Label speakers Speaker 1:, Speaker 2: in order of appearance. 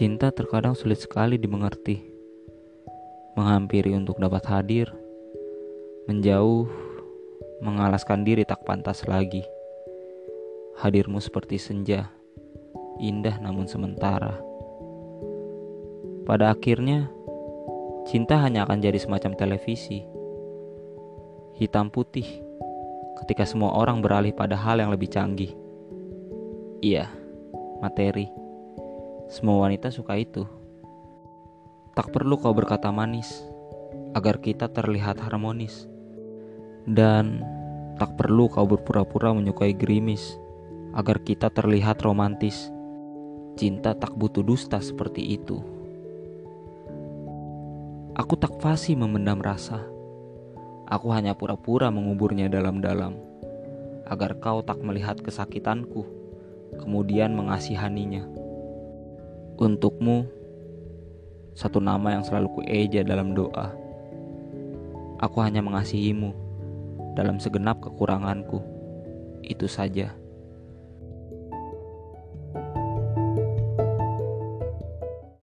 Speaker 1: Cinta terkadang sulit sekali dimengerti. Menghampiri untuk dapat hadir, menjauh, mengalaskan diri tak pantas lagi. Hadirmu seperti senja, indah namun sementara. Pada akhirnya, cinta hanya akan jadi semacam televisi. Hitam putih ketika semua orang beralih pada hal yang lebih canggih. Iya, materi. Semua wanita suka itu. Tak perlu kau berkata manis agar kita terlihat harmonis. Dan tak perlu kau berpura-pura menyukai gerimis agar kita terlihat romantis. Cinta tak butuh dusta seperti itu. Aku tak fasih memendam rasa. Aku hanya pura-pura menguburnya dalam-dalam agar kau tak melihat kesakitanku, kemudian mengasihaninya. Untukmu, satu nama yang selalu kueja dalam doa. Aku hanya mengasihimu dalam segenap kekuranganku. Itu saja.